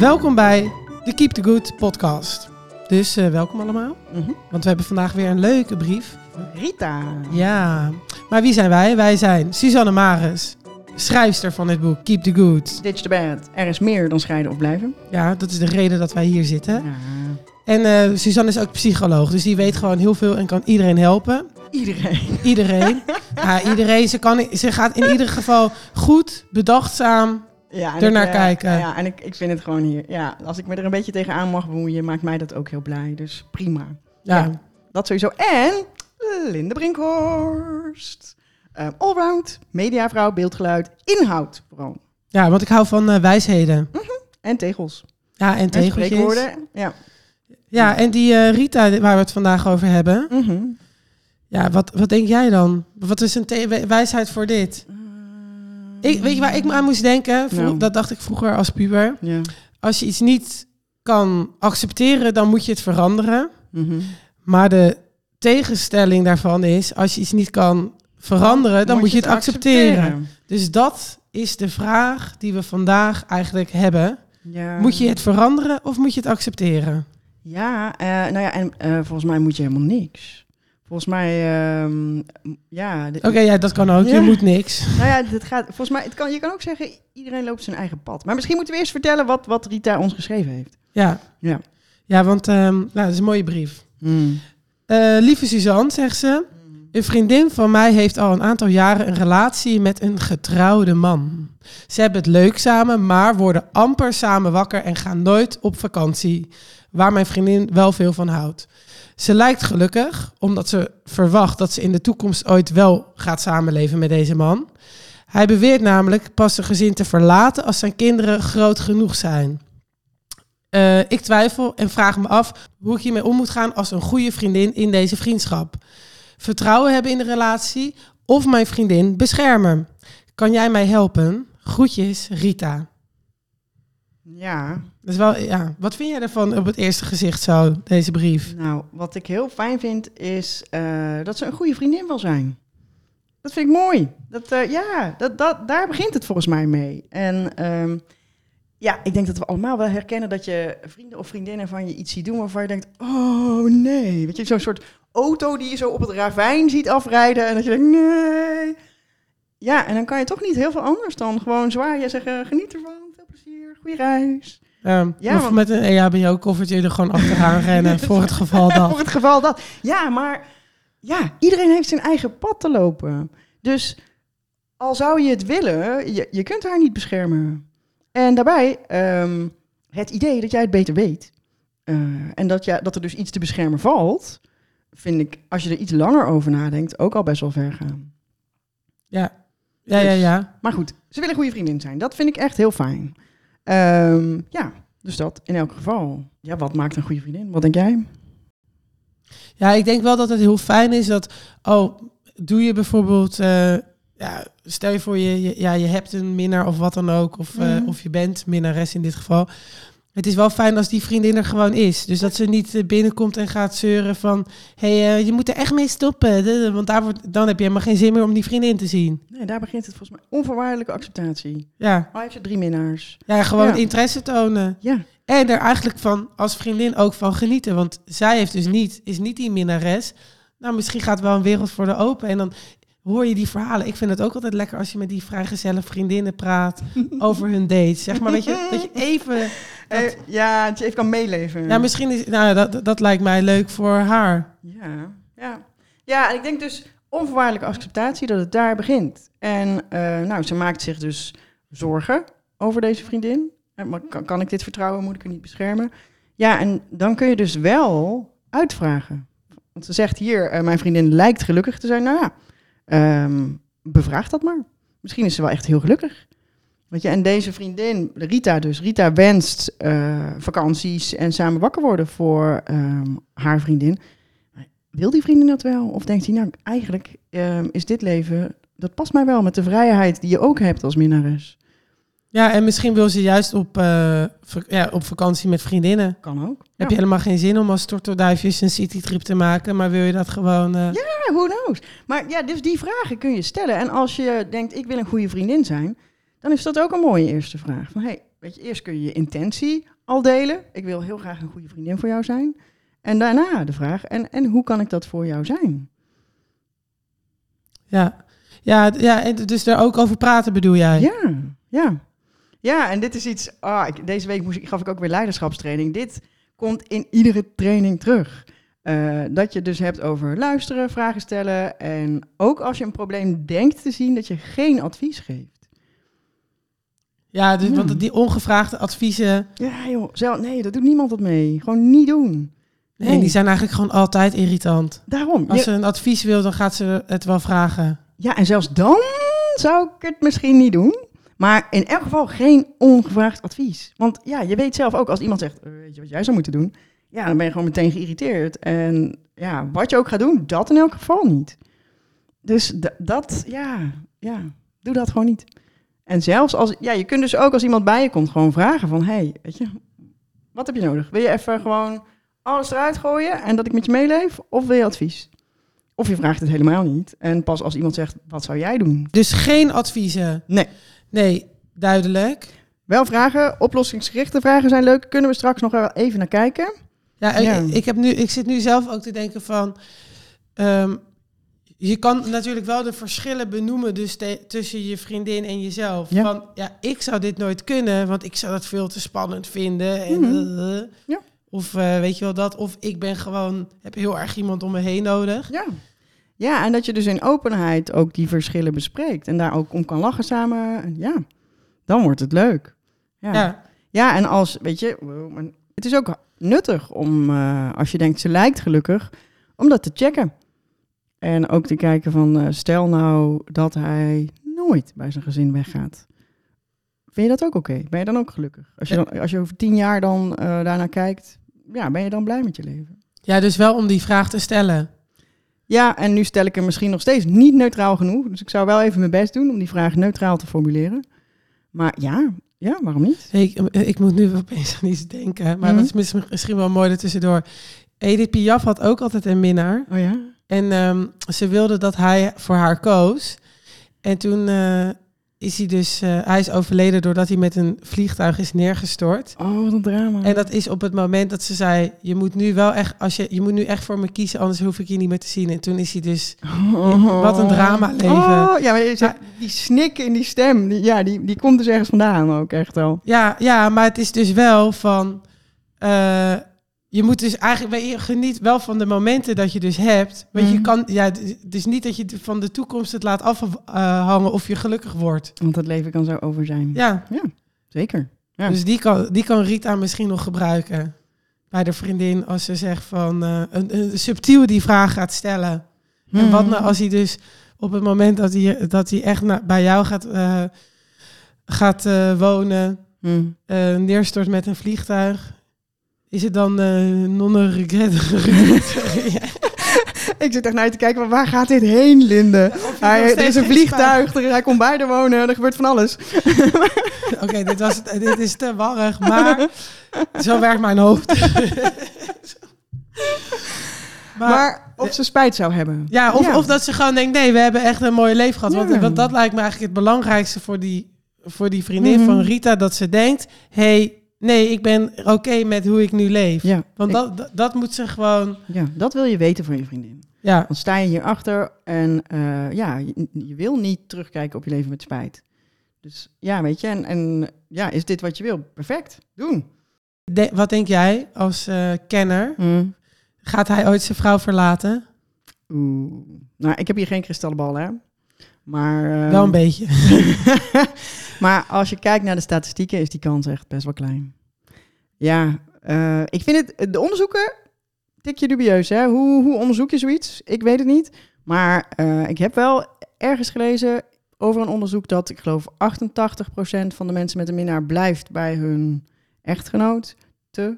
Welkom bij de Keep the Good podcast. Dus eh, welkom allemaal, Mhm. want we hebben vandaag weer een leuke brief. Rita. Ja, maar wie zijn wij? Wij zijn Suzanne Maris, schrijfster van het boek Keep the Good. Ditch the bad. Er is meer dan scheiden of blijven. Ja, dat is de reden dat wij hier zitten. Ja. En eh, Suzanne is ook psycholoog, dus die weet gewoon heel veel en kan iedereen helpen. Iedereen. Iedereen. ja, iedereen. Ze, kan, ze gaat in ieder geval goed, bedachtzaam. Ja, en Ernaar ik, eh, kijken. Ja, en ik, ik vind het gewoon hier. Ja, als ik me er een beetje tegenaan mag bemoeien, maakt mij dat ook heel blij. Dus prima. Ja, Ja. Dat sowieso. En Linde Brinkhorst. Eh, allround, mediavrouw, beeldgeluid, inhoud vooral. ja want ik hou van eh, wijsheden. En tegels. Ja, en En tegeltjes. spreekwoorden. Ja. Ja, en die Rita waar we het vandaag over hebben. Mhm. Ja, wat, wat denk jij dan? Wat is een wijsheid voor dit? Ik, weet je waar ik me aan moest denken? Nou. Dat dacht ik vroeger als puber. Ja. Als je iets niet kan accepteren, dan moet je het veranderen. Mhm. Maar de tegenstelling daarvan is, als je iets niet kan veranderen, dan moet je het accepteren. Dus dat is de vraag die we vandaag eigenlijk hebben. Ja. Moet je het veranderen of moet je het accepteren? Ja, eh, nou ja, en eh, volgens mij moet je helemaal niks. Volgens mij, ehm, ja. Oké, ja, dat kan ook. Ja. Je moet niks. Nou ja, dit gaat, volgens mij, het kan, je kan ook zeggen, iedereen loopt zijn eigen pad. Maar misschien moeten we eerst vertellen wat, wat Rita ons geschreven heeft. Ja, Ja. ja want ehm, nou, dat is een mooie brief. Eh, lieve Suzanne, zegt ze. Een vriendin van mij heeft al een aantal jaren een relatie met een getrouwde man. Ze hebben het leuk samen, maar worden amper samen wakker en gaan nooit op vakantie. Waar mijn vriendin wel veel van houdt. Ze lijkt gelukkig, omdat ze verwacht dat ze in de toekomst ooit wel gaat samenleven met deze man. Hij beweert namelijk pas zijn gezin te verlaten als zijn kinderen groot genoeg zijn. Eh, ik twijfel en vraag me af hoe ik hiermee om moet gaan als een goede vriendin in deze vriendschap. Vertrouwen hebben in de relatie of mijn vriendin beschermen. Kan jij mij helpen? Groetjes, Rita. Ja, is wel, ja. Wat vind jij ervan op het eerste gezicht zo, deze brief? nou, wat ik heel fijn vind is eh, dat ze een goede vriendin wil zijn. Dat vind ik mooi. Dat, eh, ja, dat, dat, daar begint het volgens mij mee. En ehm, ja, ik denk dat we allemaal wel herkennen dat je vrienden of vriendinnen van je iets ziet doen waarvan je denkt, oh nee. Weet je, zo'n soort auto die je zo op het ravijn ziet afrijden en dat je denkt, nee. Ja, en dan kan je toch niet heel veel anders dan gewoon zwaar je zeggen, geniet ervan, plezier, goede reis. Ehm, Ja, of want- met een EHBO-koffertje er gewoon achteraan rennen voor het geval Voor dat. het geval dat. Ja, maar ja, iedereen heeft zijn eigen pad te lopen. Dus al zou je het willen, je, je kunt haar niet beschermen. En daarbij ehm, het idee dat jij het beter weet. eh, en dat, ja, dat er dus iets te beschermen valt, vind ik, als je er iets langer over nadenkt, ook al best wel ver gaan. Ja, ja, ja. ja. Maar goed, ze willen goede vriendin zijn. Dat vind ik echt heel fijn. Ehm, ja, dus dat in elk geval. Ja, wat maakt een goede vriendin? Wat denk jij? Ja, ik denk wel dat het heel fijn is dat, oh, doe je bijvoorbeeld, eh, ja, stel je voor je, je, ja, je hebt een minnaar of wat dan ook, of, eh, Mhm. of je bent minnares in dit geval. Het is wel fijn als die vriendin er gewoon is. Dus dat ze niet eh, binnenkomt en gaat zeuren van, hé, hey, eh, je moet er echt mee stoppen. Want daar wordt, dan heb je helemaal geen zin meer om die vriendin te zien. Nee, daar begint het volgens mij. Onvoorwaardelijke acceptatie. Ja, Hij heeft ze drie minnaars. ja gewoon Ja. interesse tonen. Ja. En er eigenlijk van als vriendin ook van genieten. Want zij heeft dus niet, is niet die minnares. Nou, misschien gaat wel een wereld voor de open. En dan hoor je die verhalen. Ik vind het ook altijd lekker als je met die vrijgezelle vriendinnen praat over hun dates. Zeg maar, weet je, dat je even... Dat, Eh, ja, dat je even kan meeleven. ja, misschien is... Nou, dat, dat lijkt mij leuk voor haar. Ja, ja. Ja, en ik denk dus onvoorwaardelijke acceptatie dat het daar begint. En eh, nou, ze maakt zich dus zorgen over deze vriendin. Eh, Maar kan, kan ik dit vertrouwen? Moet ik haar niet beschermen? Ja, en dan kun je dus wel uitvragen. Want ze zegt hier, mijn vriendin lijkt gelukkig te zijn. Nou ja, ehm, bevraag dat maar. Misschien is ze wel echt heel gelukkig. Weet je, en deze vriendin, Rita dus, Rita wenst eh, vakanties en samen wakker worden voor ehm, haar vriendin. Wil die vriendin dat wel? Of denkt hij, nou eigenlijk ehm, is dit leven, dat past mij wel met de vrijheid die je ook hebt als minnares. Ja, en misschien wil ze juist op, eh, ja, op vakantie met vriendinnen. Kan ook. Heb je helemaal geen zin om als tortelduifjes een citytrip te maken. Maar wil je dat gewoon... eh, Ja, who knows? Maar ja, dus die vragen kun je stellen. En als je denkt, ik wil een goede vriendin zijn, dan is dat ook een mooie eerste vraag. Van, hey, weet je, eerst kun je je intentie al delen. Ik wil heel graag een goede vriendin voor jou zijn. En daarna de vraag, en, en hoe kan ik dat voor jou zijn? Ja, ja, ja en dus daar ook over praten bedoel jij? Ja, ja. Ja, en dit is iets. Ah, ik, deze week moest gaf ik ook weer leiderschapstraining. Dit komt in iedere training terug. Uh, dat je dus hebt over luisteren, vragen stellen. En ook als je een probleem denkt te zien, dat je geen advies geeft. Ja, dus, want die ongevraagde adviezen. Ja, joh. Zelf, nee, dat doet niemand wat mee. Gewoon niet doen. Nee, die zijn eigenlijk gewoon altijd irritant. Daarom. Als ze een advies wil, dan gaat ze het wel vragen. Ja, en zelfs dan zou ik het misschien niet doen. Maar in elk geval geen ongevraagd advies. Want ja, je weet zelf ook, als iemand zegt, eh, weet je wat jij zou moeten doen? Ja, dan ben je gewoon meteen geïrriteerd. En ja, wat je ook gaat doen, dat in elk geval niet. Dus dat, ja, ja, doe dat gewoon niet. En zelfs als, ja, je kunt dus ook als iemand bij je komt gewoon vragen van, hey, weet je, wat heb je nodig? Wil je even gewoon alles eruit gooien en dat ik met je meeleef? Of wil je advies? Of je vraagt het helemaal niet. En pas als iemand zegt, wat zou jij doen? Dus geen adviezen? Nee. Nee, duidelijk. Wel vragen, oplossingsgerichte vragen zijn leuk. Kunnen we straks nog wel even naar kijken? Ja, Ik, ik, heb nu, ik zit nu zelf ook te denken van... Ehm, je kan natuurlijk wel de verschillen benoemen dus tussen je vriendin en jezelf. Ja. Van, ja, ik zou dit nooit kunnen, want ik zou dat veel te spannend vinden. En, mhm. ja. Of uh, weet je wel dat, of ik ben gewoon, heb heel erg iemand om me heen nodig. Ja. Ja, en dat je dus in openheid ook die verschillen bespreekt en daar ook om kan lachen samen. Ja, dan wordt het leuk. Ja, ja. ja en als, weet je, het is ook nuttig om, uh, als je denkt ze lijkt gelukkig, om dat te checken. En ook te kijken van, uh, stel nou dat hij nooit bij zijn gezin weggaat. Vind je dat ook oké? Ben je dan ook gelukkig? Als je, dan, als je over tien jaar dan uh, daarnaar kijkt, ja, ben je dan blij met je leven? Ja, dus wel om die vraag te stellen. Ja, en nu stel ik hem misschien nog steeds niet neutraal genoeg. Dus ik zou wel even mijn best doen om die vraag neutraal te formuleren. Maar ja, ja waarom niet? Ik, ik moet nu opeens aan iets denken. Maar dat is misschien wel mooi ertussendoor. Edith Piaf had ook altijd een minnaar. Oh ja? En um, ze wilde dat hij voor haar koos. En toen uh, is hij dus, uh, hij is overleden doordat hij met een vliegtuig is neergestort. Oh, wat een drama. En dat is op het moment dat ze zei, je moet nu wel echt, als je, je moet nu echt voor me kiezen, anders hoef ik je niet meer te zien. En toen is hij dus, oh. wat een drama leven. Oh, ja, maar, die snik in die stem, die, ja, die, die komt dus ergens vandaan ook echt wel. Ja, ja, maar het is dus wel van, uh, je moet dus eigenlijk, je geniet wel van de momenten dat je dus hebt. Want je mhm. kan, ja, het is niet dat je van de toekomst het laat afhangen of je gelukkig wordt. Want het leven kan zo over zijn. Ja. Ja, zeker. Ja. Dus die kan, die kan Rita misschien nog gebruiken bij de vriendin als ze zegt van uh, een, een, subtiel die vraag gaat stellen. En wat mhm. nou als hij dus op het moment dat hij, dat hij echt naar, bij jou gaat, uh, gaat uh, wonen, mm. neerstort met een vliegtuig is het dan uh, non-regret? ik zit echt naar je te kijken, maar waar gaat dit heen, Linde? hij, er is een vliegtuig, er, hij komt bij de wonen, er gebeurt van alles. Oké, dit dit, dit is te warrig, maar zo werkt mijn hoofd. maar, maar, of ze spijt zou hebben. Ja of, of dat ze gewoon denkt, nee, we hebben echt een mooie leven gehad. Want, want dat lijkt me eigenlijk het belangrijkste voor die, voor die vriendin mhm. van Rita, dat ze denkt, hey, Nee, ik ben oké met hoe ik nu leef. Ja, Want dat, dat, moet ze gewoon... Ja, dat wil je weten van je vriendin. Ja. Dan sta je hierachter en uh, ja, je, je, wil niet terugkijken op je leven met spijt. Dus ja, weet je, en, en ja, is dit wat je wil? Perfect, doen. wat denk jij als uh, kenner? Mm. Gaat hij ooit zijn vrouw verlaten? Oeh. Nou, ik heb hier geen kristallenbal, hè. Maar, uh, Wel een beetje. Maar als je kijkt naar de statistieken, is die kans echt best wel klein. Ja, uh, ik vind het, de onderzoeken, tikje dubieus. Hè? Hoe, hoe onderzoek je zoiets? Ik weet het niet. Maar uh, ik heb wel ergens gelezen over een onderzoek dat, ik geloof, 88% van de mensen met een minnaar blijft bij hun echtgenoot. Te.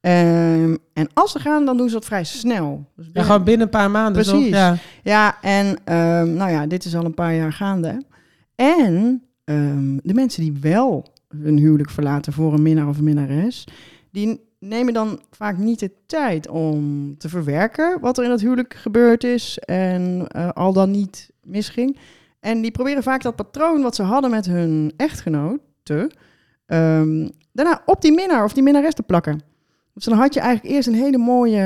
Um, en als ze gaan, dan doen ze dat vrij snel. Dus ja, gewoon binnen een paar maanden. Precies. Ja. ja, en um, nou ja, dit is al een paar jaar gaande. En um, de mensen die wel hun huwelijk verlaten voor een minnaar of een minnares, die nemen dan vaak niet de tijd om te verwerken wat er in dat huwelijk gebeurd is en uh, al dan niet misging. En die proberen vaak dat patroon wat ze hadden met hun echtgenote... ehm, daarna op die minnaar of die minnares te plakken. Dus dan had je eigenlijk eerst een hele mooie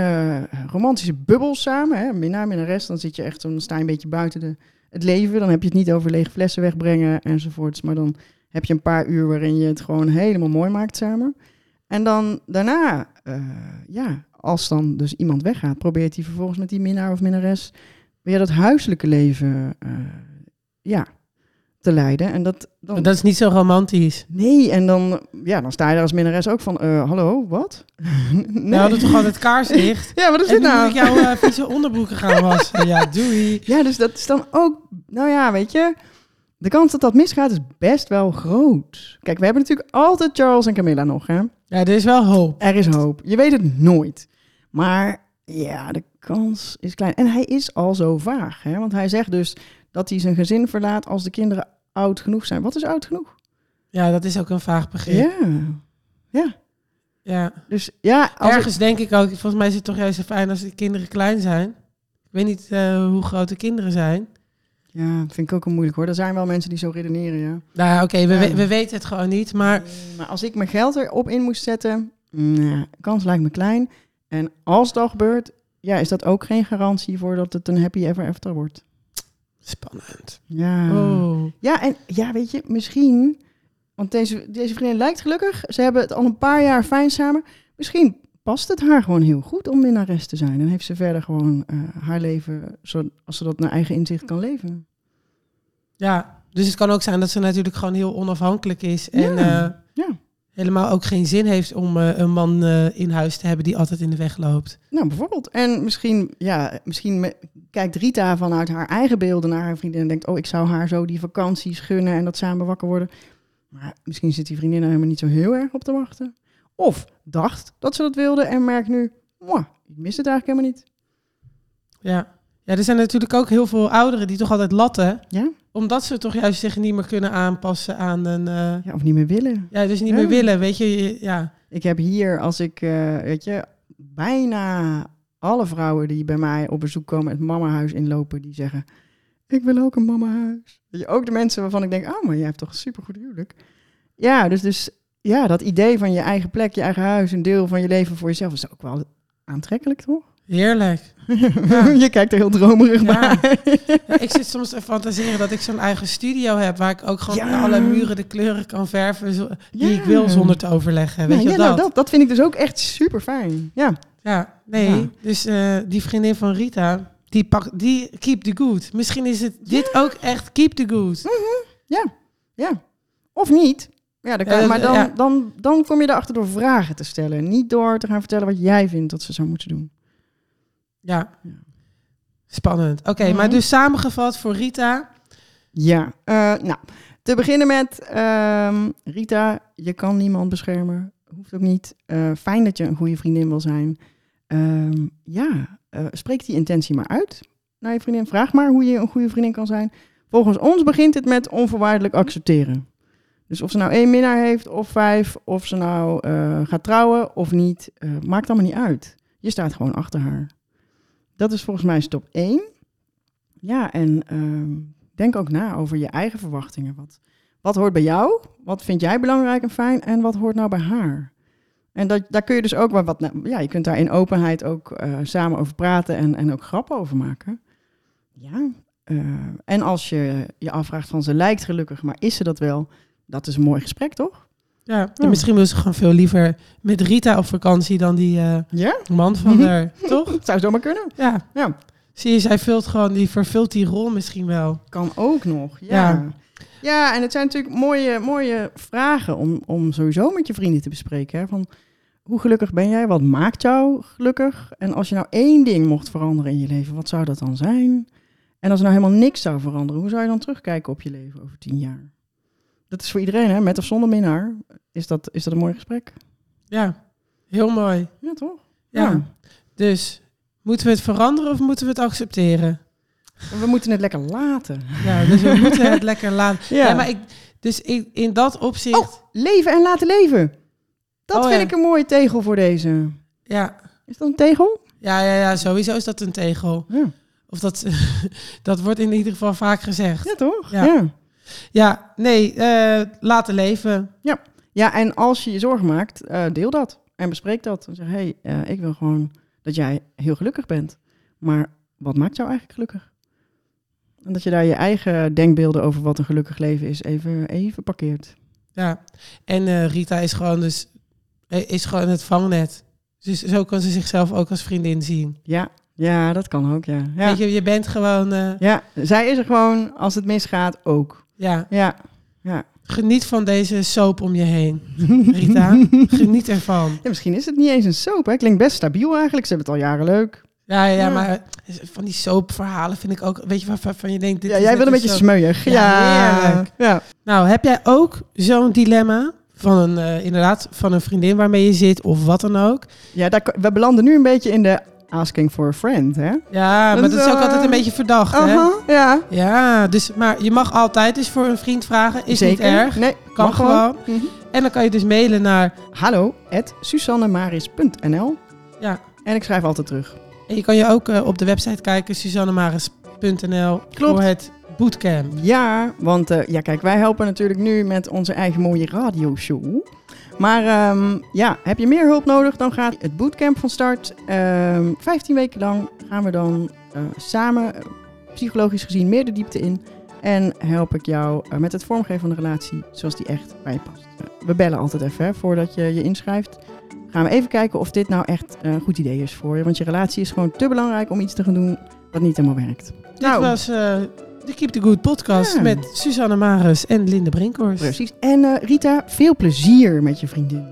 eh, romantische bubbel samen. Hè? Minnaar, minnares, dan zit je echt, dan sta je een beetje buiten de, het leven. Dan heb je het niet over lege flessen wegbrengen enzovoorts. Maar dan heb je een paar uur waarin je het gewoon helemaal mooi maakt samen. En dan daarna, eh, ja, als dan dus iemand weggaat, probeert hij vervolgens met die minnaar of minnares weer dat huiselijke leven eh, ja, te leiden. En dat, dan, Dat is niet zo romantisch. Nee, en dan, ja, dan sta je daar als minnares ook van, eh, hallo, wat? nee. We hadden toch altijd kaarslicht? Ja, wat is dit nou? ik jouw uh, vieze onderbroeken gaan wassen. Ja, doei. Ja, dus dat is dan ook, nou ja, weet je, de kans dat dat misgaat is best wel groot. Kijk, we hebben natuurlijk altijd Charles en Camilla nog, hè? Ja, er is wel hoop. Er is hoop. Je weet het nooit. Maar ja, de kans is klein. En hij is al zo vaag, hè? Want hij zegt dus dat hij zijn gezin verlaat als de kinderen oud genoeg zijn. Wat is oud genoeg? Ja, dat is ook een vaag begrip. Ja. Ja. Ja. Dus ja, als ik- Ergens denk ik ook, volgens mij is het toch juist zo fijn als de kinderen klein zijn. Ik weet niet eh, hoe groot de kinderen zijn. Ja, vind ik ook wel moeilijk hoor. Er zijn wel mensen die zo redeneren, ja. Nou ja, oké, we, Ja. we, we weten het gewoon niet. Maar Maar als ik mijn geld erop in moest zetten, nou, kans lijkt me klein. En als dat gebeurt, ja, is dat ook geen garantie voor dat het een happy ever after wordt. Spannend. Ja. Oh. Ja, en ja, weet je, misschien, want deze, deze vriendin lijkt gelukkig. Ze hebben het al een paar jaar fijn samen. Misschien past het haar gewoon heel goed om minnares te zijn. En heeft ze verder gewoon eh, haar leven, zo, als ze dat naar eigen inzicht kan leven. Ja, dus het kan ook zijn dat ze natuurlijk gewoon heel onafhankelijk is. En Ja. eh, Ja. Helemaal ook geen zin heeft om eh, een man eh, in huis te hebben die altijd in de weg loopt. Nou, bijvoorbeeld. En misschien, ja, misschien me- kijkt Rita vanuit haar eigen beelden naar haar vriendin en denkt, oh, ik zou haar zo die vakanties gunnen en dat samen wakker worden. Maar misschien zit die vriendin er helemaal niet zo heel erg op te wachten. Of dacht dat ze dat wilde en merkt nu, "Mwah, ik mis het eigenlijk helemaal niet. Ja. ja, er zijn natuurlijk ook heel veel ouderen die toch altijd latten. Ja? Omdat ze toch juist zich niet meer kunnen aanpassen aan een... eh, Ja, of niet meer willen. ja, dus niet Ja. meer willen, weet je. Ja, Ik heb hier, als ik, eh, weet je, bijna alle vrouwen die bij mij op bezoek komen het mamahuis inlopen, die zeggen, ik wil ook een mamahuis. Weet je, ook de mensen waarvan ik denk, oh, maar jij hebt toch een supergoed huwelijk. Ja, dus, dus ja, dat idee van je eigen plek, je eigen huis, een deel van je leven voor jezelf, is ook wel aantrekkelijk, toch? Heerlijk. je kijkt er heel dromerig Ja. bij. Ja, ik zit soms te fantaseren dat ik zo'n eigen studio heb... waar ik ook gewoon Ja. alle muren de kleuren kan verven die Ja. ik wil zonder te overleggen. Weet Ja, je ja, wel nou, dat? dat? Dat vind ik dus ook echt super fijn. Ja. Ja, nee. Ja. Dus eh, die vriendin van Rita, die pakt, die keep the good. Misschien is het dit ook echt keep the good. Ja. Of niet. Ja, dan kan, Ja, maar dan, ja. dan, dan kom je erachter door vragen te stellen. Niet door te gaan vertellen wat jij vindt dat ze zou moeten doen. Ja. Spannend. Oké, Mhm. maar dus samengevat voor Rita. Ja, eh, nou, te beginnen met ehm, Rita, je kan niemand beschermen. Hoeft ook niet. Eh, fijn dat je een goede vriendin wil zijn. Ehm, ja, eh, spreek die intentie maar uit naar je vriendin. Vraag maar hoe je een goede vriendin kan zijn. Volgens ons begint het met onvoorwaardelijk accepteren. Dus of ze nou één minnaar heeft of vijf, of ze nou gaat trouwen of niet, maakt allemaal niet uit. Je staat gewoon achter haar. Dat is volgens mij stap één. Ja, en ehm, denk ook na over je eigen verwachtingen. Wat, wat hoort bij jou? Wat vind jij belangrijk en fijn? En wat hoort nou bij haar? En dat, daar kun je dus ook wel wat... Ja, je kunt daar in openheid ook eh, samen over praten en, en ook grappen over maken. Ja, eh, en als je je afvraagt van ze lijkt gelukkig, maar is ze dat wel? Dat is een mooi gesprek, toch? Ja, en Ja. misschien wil ze gewoon veel liever met Rita op vakantie dan die eh, Ja, man van Mhm. haar. Toch? zou zomaar kunnen. Ja. Ja. Zie je, zij vult gewoon, die vervult die rol misschien wel. Kan ook nog, ja. Ja. Ja, en het zijn natuurlijk mooie, mooie vragen om, om sowieso met je vrienden te bespreken. Hè? Van, hoe gelukkig ben jij? Wat maakt jou gelukkig? En als je nou één ding mocht veranderen in je leven, wat zou dat dan zijn? En als er nou helemaal niks zou veranderen, hoe zou je dan terugkijken op je leven over tien jaar? Dat is voor iedereen, hè? met of zonder minnaar. Is dat, is dat een mooi gesprek? Ja, heel mooi. Ja, toch? Ja. Ja. Dus moeten we het veranderen of moeten we het accepteren? We moeten het lekker laten. Ja, dus we moeten het lekker laten. Ja. Maar ik, dus in, in dat opzicht, Oh, leven en laten leven. Dat Oh, vind ja. ik een mooie tegel voor deze. ja, Is dat een tegel? ja, ja, ja, sowieso is dat een tegel. Ja. Of dat, dat wordt in ieder geval vaak gezegd. Ja, toch? Ja. ja. Ja, nee, eh, laten leven. Ja, en als je je zorgen maakt, eh, deel dat. En bespreek dat. En zeg, hé, hey, eh, ik wil gewoon dat jij heel gelukkig bent. Maar wat maakt jou eigenlijk gelukkig? En dat je daar je eigen denkbeelden over wat een gelukkig leven is, even, even parkeert. Ja, en Rita is gewoon dus is gewoon het vangnet. Dus zo kan ze zichzelf ook als vriendin zien. Ja, ja dat kan ook, ja. Ja, Weet je, je bent gewoon, eh, ja zij is er gewoon als het misgaat ook. ja, Ja, ja. geniet van deze soap om je heen. Rita, geniet ervan. Ja, misschien is het niet eens een soap. Hè? Klinkt best stabiel eigenlijk. Ze hebben het al jaren leuk. Ja, ja, Ja. maar van die soapverhalen vind ik ook, weet je waarvan van je denkt, dit Ja, jij wil een beetje soap. smeuig. Ja, Ja, heerlijk. ja. Nou, heb jij ook zo'n dilemma van een, eh, inderdaad, van een vriendin waarmee je zit of wat dan ook? ja daar, we belanden nu een beetje in de asking for a friend, hè? Ja, Dat maar dat is ook wel, altijd een eh, beetje verdacht, hè? Ja. Ja, dus, maar je mag altijd dus voor een vriend vragen. Is Zeker. niet erg. Nee, Kan gewoon. Mhm. En dan kan je dus mailen naar... Hallo, at susannemaris.nl. Ja, En ik schrijf altijd terug. en je kan je ook eh, op de website kijken, suzannemaris.nl, voor het bootcamp. Ja, want eh, ja, kijk, wij helpen natuurlijk nu met onze eigen mooie radioshow. Maar ehm, ja, heb je meer hulp nodig, dan gaat het bootcamp van start. Ehm 15 weken lang gaan we dan eh, samen, psychologisch gezien, meer de diepte in. En help ik jou eh, met het vormgeven van de relatie zoals die echt bij je past. Eh, we bellen altijd even hè, voordat je je inschrijft. Gaan we even kijken of dit nou echt een goed idee is voor je. Want je relatie is gewoon te belangrijk om iets te gaan doen wat niet helemaal werkt. Dit was eh, de Keep the Good podcast Ja. met Suzanne Maris en Linde Brinkhorst. Precies. En eh, Rita, veel plezier met je vriendin.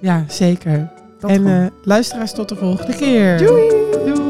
Ja, zeker. Dat en eh, luisteraars tot de volgende keer. Doei! Doei!